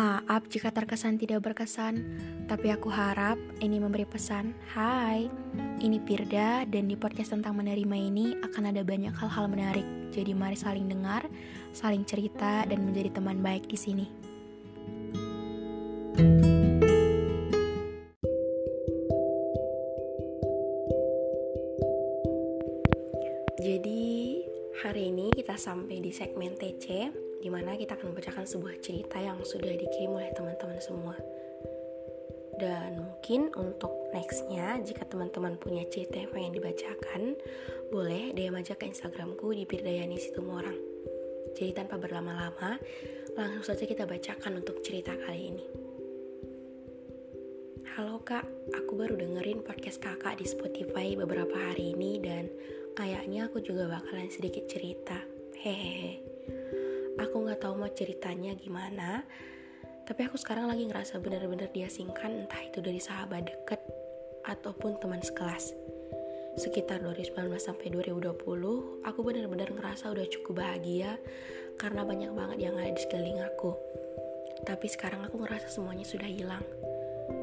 Maaf jika terkesan tidak berkesan, tapi aku harap ini memberi pesan. Hai, ini Pirda dan di podcast tentang menerima ini akan ada banyak hal-hal menarik. Jadi mari saling dengar, saling cerita dan menjadi teman baik di sini. Jadi hari ini kita sampai di segmen TC di mana kita akan membacakan sebuah cerita yang sudah dikirim oleh teman-teman semua. Dan mungkin untuk nextnya, jika teman-teman punya cerita yang pengen dibacakan, boleh DM aja ke Instagramku di Pirdayani Situmorang. Jadi tanpa berlama-lama, langsung saja kita bacakan untuk cerita kali ini. Halo kak, aku baru dengerin podcast kakak di Spotify beberapa hari ini dan kayaknya aku juga bakalan sedikit cerita. Hehehe. Aku nggak tahu mau ceritanya gimana, tapi aku sekarang lagi ngerasa bener-bener diasingkan entah itu dari sahabat deket ataupun teman sekelas. Sekitar 2019 sampai 2020, aku bener-bener ngerasa udah cukup bahagia karena banyak banget yang ada di sekeliling aku. Tapi sekarang aku ngerasa semuanya sudah hilang.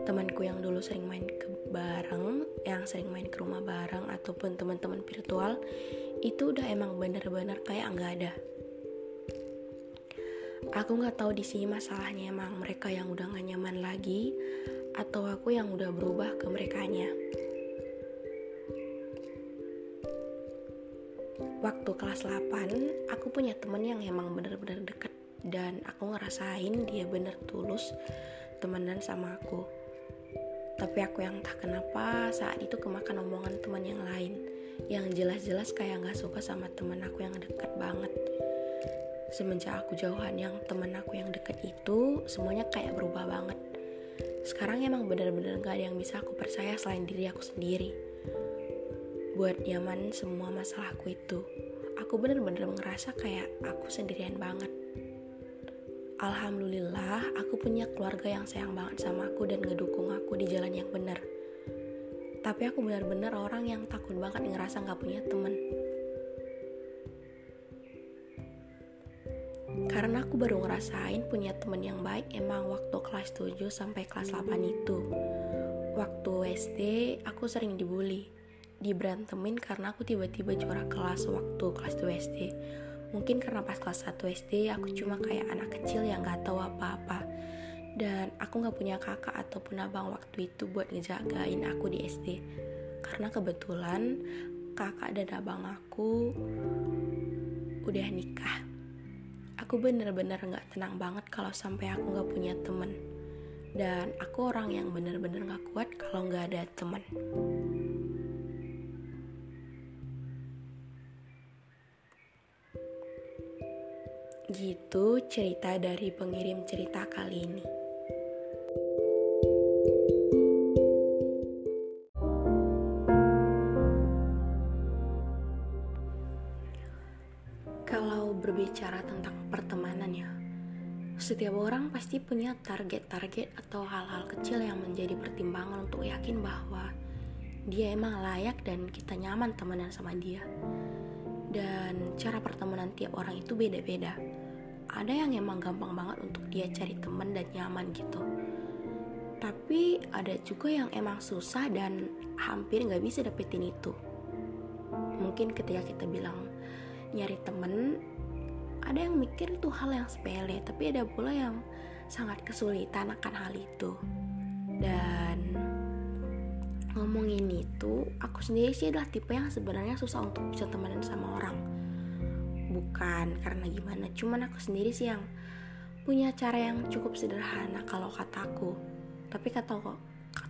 Temanku yang dulu sering main ke bareng, yang sering main ke rumah bareng ataupun teman-teman virtual, itu udah emang bener-bener kayak nggak ada Aku nggak tahu di sini masalahnya emang mereka yang udah gak nyaman lagi atau aku yang udah berubah ke merekanya. Waktu kelas 8, aku punya temen yang emang bener-bener deket dan aku ngerasain dia bener tulus temenan sama aku. Tapi aku yang entah kenapa saat itu kemakan omongan teman yang lain yang jelas-jelas kayak gak suka sama temen aku yang deket banget semenjak aku jauhan yang temen aku yang deket itu semuanya kayak berubah banget. Sekarang emang bener-bener gak ada yang bisa aku percaya selain diri aku sendiri. Buat nyaman semua masalahku itu aku bener-bener ngerasa kayak aku sendirian banget. Alhamdulillah aku punya keluarga yang sayang banget sama aku dan ngedukung aku di jalan yang benar tapi aku bener-bener orang yang takut banget ngerasa gak punya temen Karena aku baru ngerasain punya temen yang baik emang waktu kelas 7 sampai kelas 8 itu. Waktu SD aku sering dibully, diberantemin karena aku tiba-tiba juara kelas waktu kelas 2 SD. Mungkin karena pas kelas 1 SD aku cuma kayak anak kecil yang gak tahu apa-apa. Dan aku gak punya kakak ataupun abang waktu itu buat ngejagain aku di SD. Karena kebetulan kakak dan abang aku udah nikah aku bener-bener gak tenang banget kalau sampai aku gak punya temen. Dan aku orang yang bener-bener gak kuat kalau gak ada temen. Gitu cerita dari pengirim cerita kali ini. Berbicara tentang pertemanan ya, setiap orang pasti punya target-target atau hal-hal kecil yang menjadi pertimbangan untuk yakin bahwa dia emang layak dan kita nyaman temenan sama dia. Dan cara pertemanan tiap orang itu beda-beda. Ada yang emang gampang banget untuk dia cari temen dan nyaman gitu. Tapi ada juga yang emang susah dan hampir nggak bisa dapetin itu. Mungkin ketika kita bilang nyari temen ada yang mikir itu hal yang sepele tapi ada pula yang sangat kesulitan akan hal itu. Dan ngomongin itu aku sendiri sih adalah tipe yang sebenarnya susah untuk bisa temenan sama orang. Bukan karena gimana cuman aku sendiri sih yang punya cara yang cukup sederhana kalau kataku tapi kata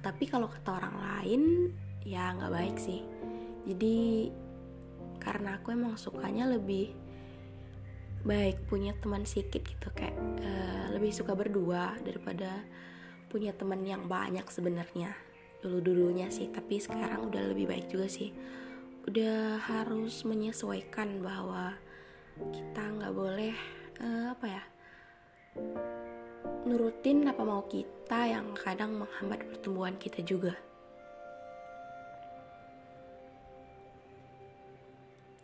tapi kalau kata orang lain ya nggak baik sih. Jadi karena aku emang sukanya lebih baik punya teman sedikit gitu kayak uh, lebih suka berdua daripada punya teman yang banyak sebenarnya dulu dulunya sih. Tapi sekarang udah lebih baik juga sih. Udah harus menyesuaikan bahwa kita nggak boleh uh, apa ya nurutin apa mau kita yang kadang menghambat pertumbuhan kita juga.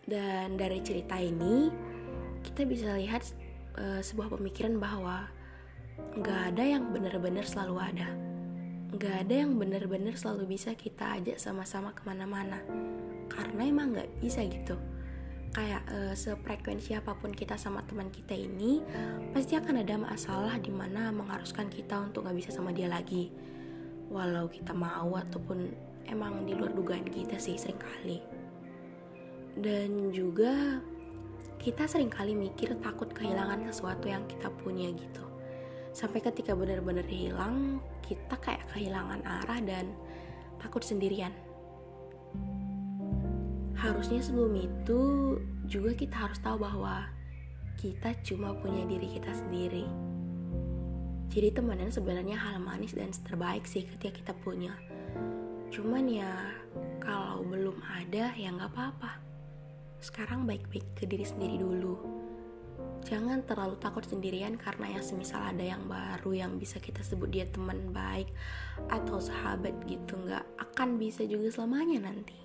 Dan dari cerita ini kita bisa lihat uh, sebuah pemikiran bahwa nggak ada yang benar-benar selalu ada. Nggak ada yang benar-benar selalu bisa kita ajak sama-sama ke mana-mana. Karena emang nggak bisa gitu. Kayak uh, sefrekuensi apa pun kita sama teman kita ini pasti akan ada masalah di mana mengharuskan kita untuk nggak bisa sama dia lagi. Walau kita mau ataupun emang di luar dugaan kita sih sering kali dan juga kita sering kali mikir takut kehilangan sesuatu yang kita punya gitu sampai ketika benar-benar hilang kita kayak kehilangan arah dan takut sendirian harusnya sebelum itu juga kita harus tahu bahwa kita cuma punya diri kita sendiri. Jadi temenan sebenarnya hal manis dan terbaik sih ketika kita punya. Cuman ya kalau belum ada ya nggak apa-apa. Sekarang baik-baik ke diri sendiri dulu. Jangan terlalu takut sendirian karena yang semisal ada yang baru yang bisa kita sebut dia teman baik atau sahabat gitu nggak akan bisa juga selamanya nanti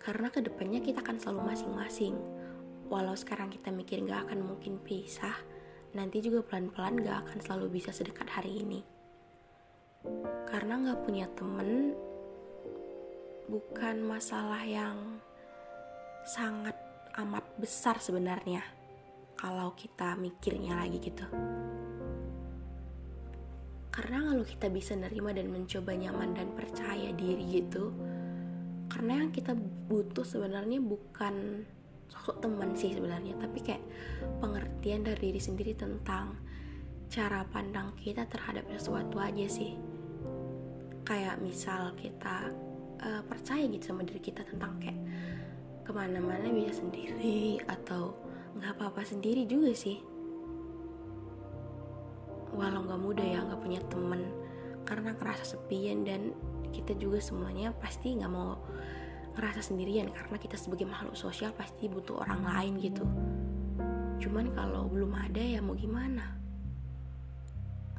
karena ke depannya kita akan selalu masing-masing. Walau sekarang kita mikir gak akan mungkin pisah, nanti juga pelan-pelan gak akan selalu bisa sedekat hari ini. Karena gak punya temen bukan masalah yang sangat amat besar sebenarnya kalau kita mikirnya lagi gitu. Karena kalau kita bisa nerima dan mencoba nyaman dan percaya diri gitu, karena yang kita butuh sebenarnya bukan sosok teman sih sebenarnya tapi kayak pengertian dari diri sendiri tentang cara pandang kita terhadap sesuatu aja sih kayak misal kita uh, percaya gitu sama diri kita tentang kayak ke mana-mana bisa sendiri atau nggak apa-apa sendiri juga sih. Walau nggak mudah ya nggak punya temen. Karena kerasa sepian dan kita juga semuanya pasti nggak mau ngerasa sendirian. Karena kita sebagai makhluk sosial pasti butuh orang lain gitu. Cuman kalau belum ada ya mau gimana?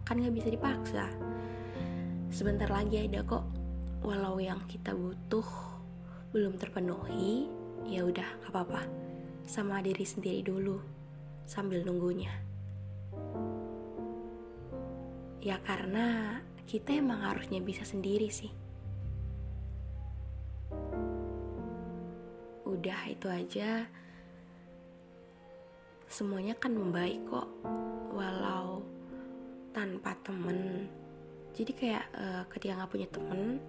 Kan nggak bisa dipaksa. Sebentar lagi ada kok. Walau yang kita butuh belum terpenuhi ya udah gak apa-apa. Sama diri sendiri dulu sambil nunggunya. Ya karena kita emang harusnya bisa sendiri sih. Udah itu aja. Semuanya kan membaik kok walau tanpa temen. Jadi kayak uh, ketika nggak punya temen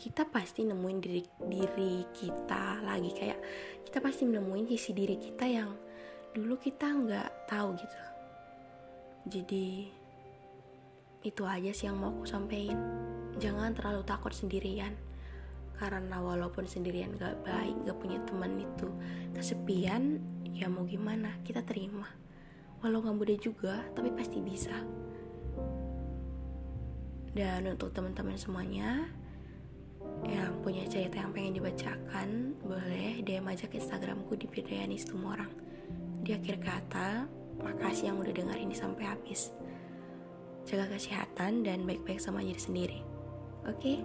kita pasti nemuin diri diri kita lagi. Kayak kita pasti nemuin sisi diri kita yang dulu kita nggak tahu gitu. Jadi itu aja sih yang mau aku sampaikan. Jangan terlalu takut sendirian. Karena walaupun sendirian gak baik gak punya teman itu kesepian ya mau gimana kita terima. Walau gak mudah juga tapi pasti bisa. Dan untuk teman-teman semuanya yang punya cerita yang pengen dibacakan boleh DM aja ke instagramku di Pidayani semua orang di akhir kata makasih yang udah dengerin ini sampai habis. Jaga kesehatan dan baik-baik sama diri sendiri. Oke? okay?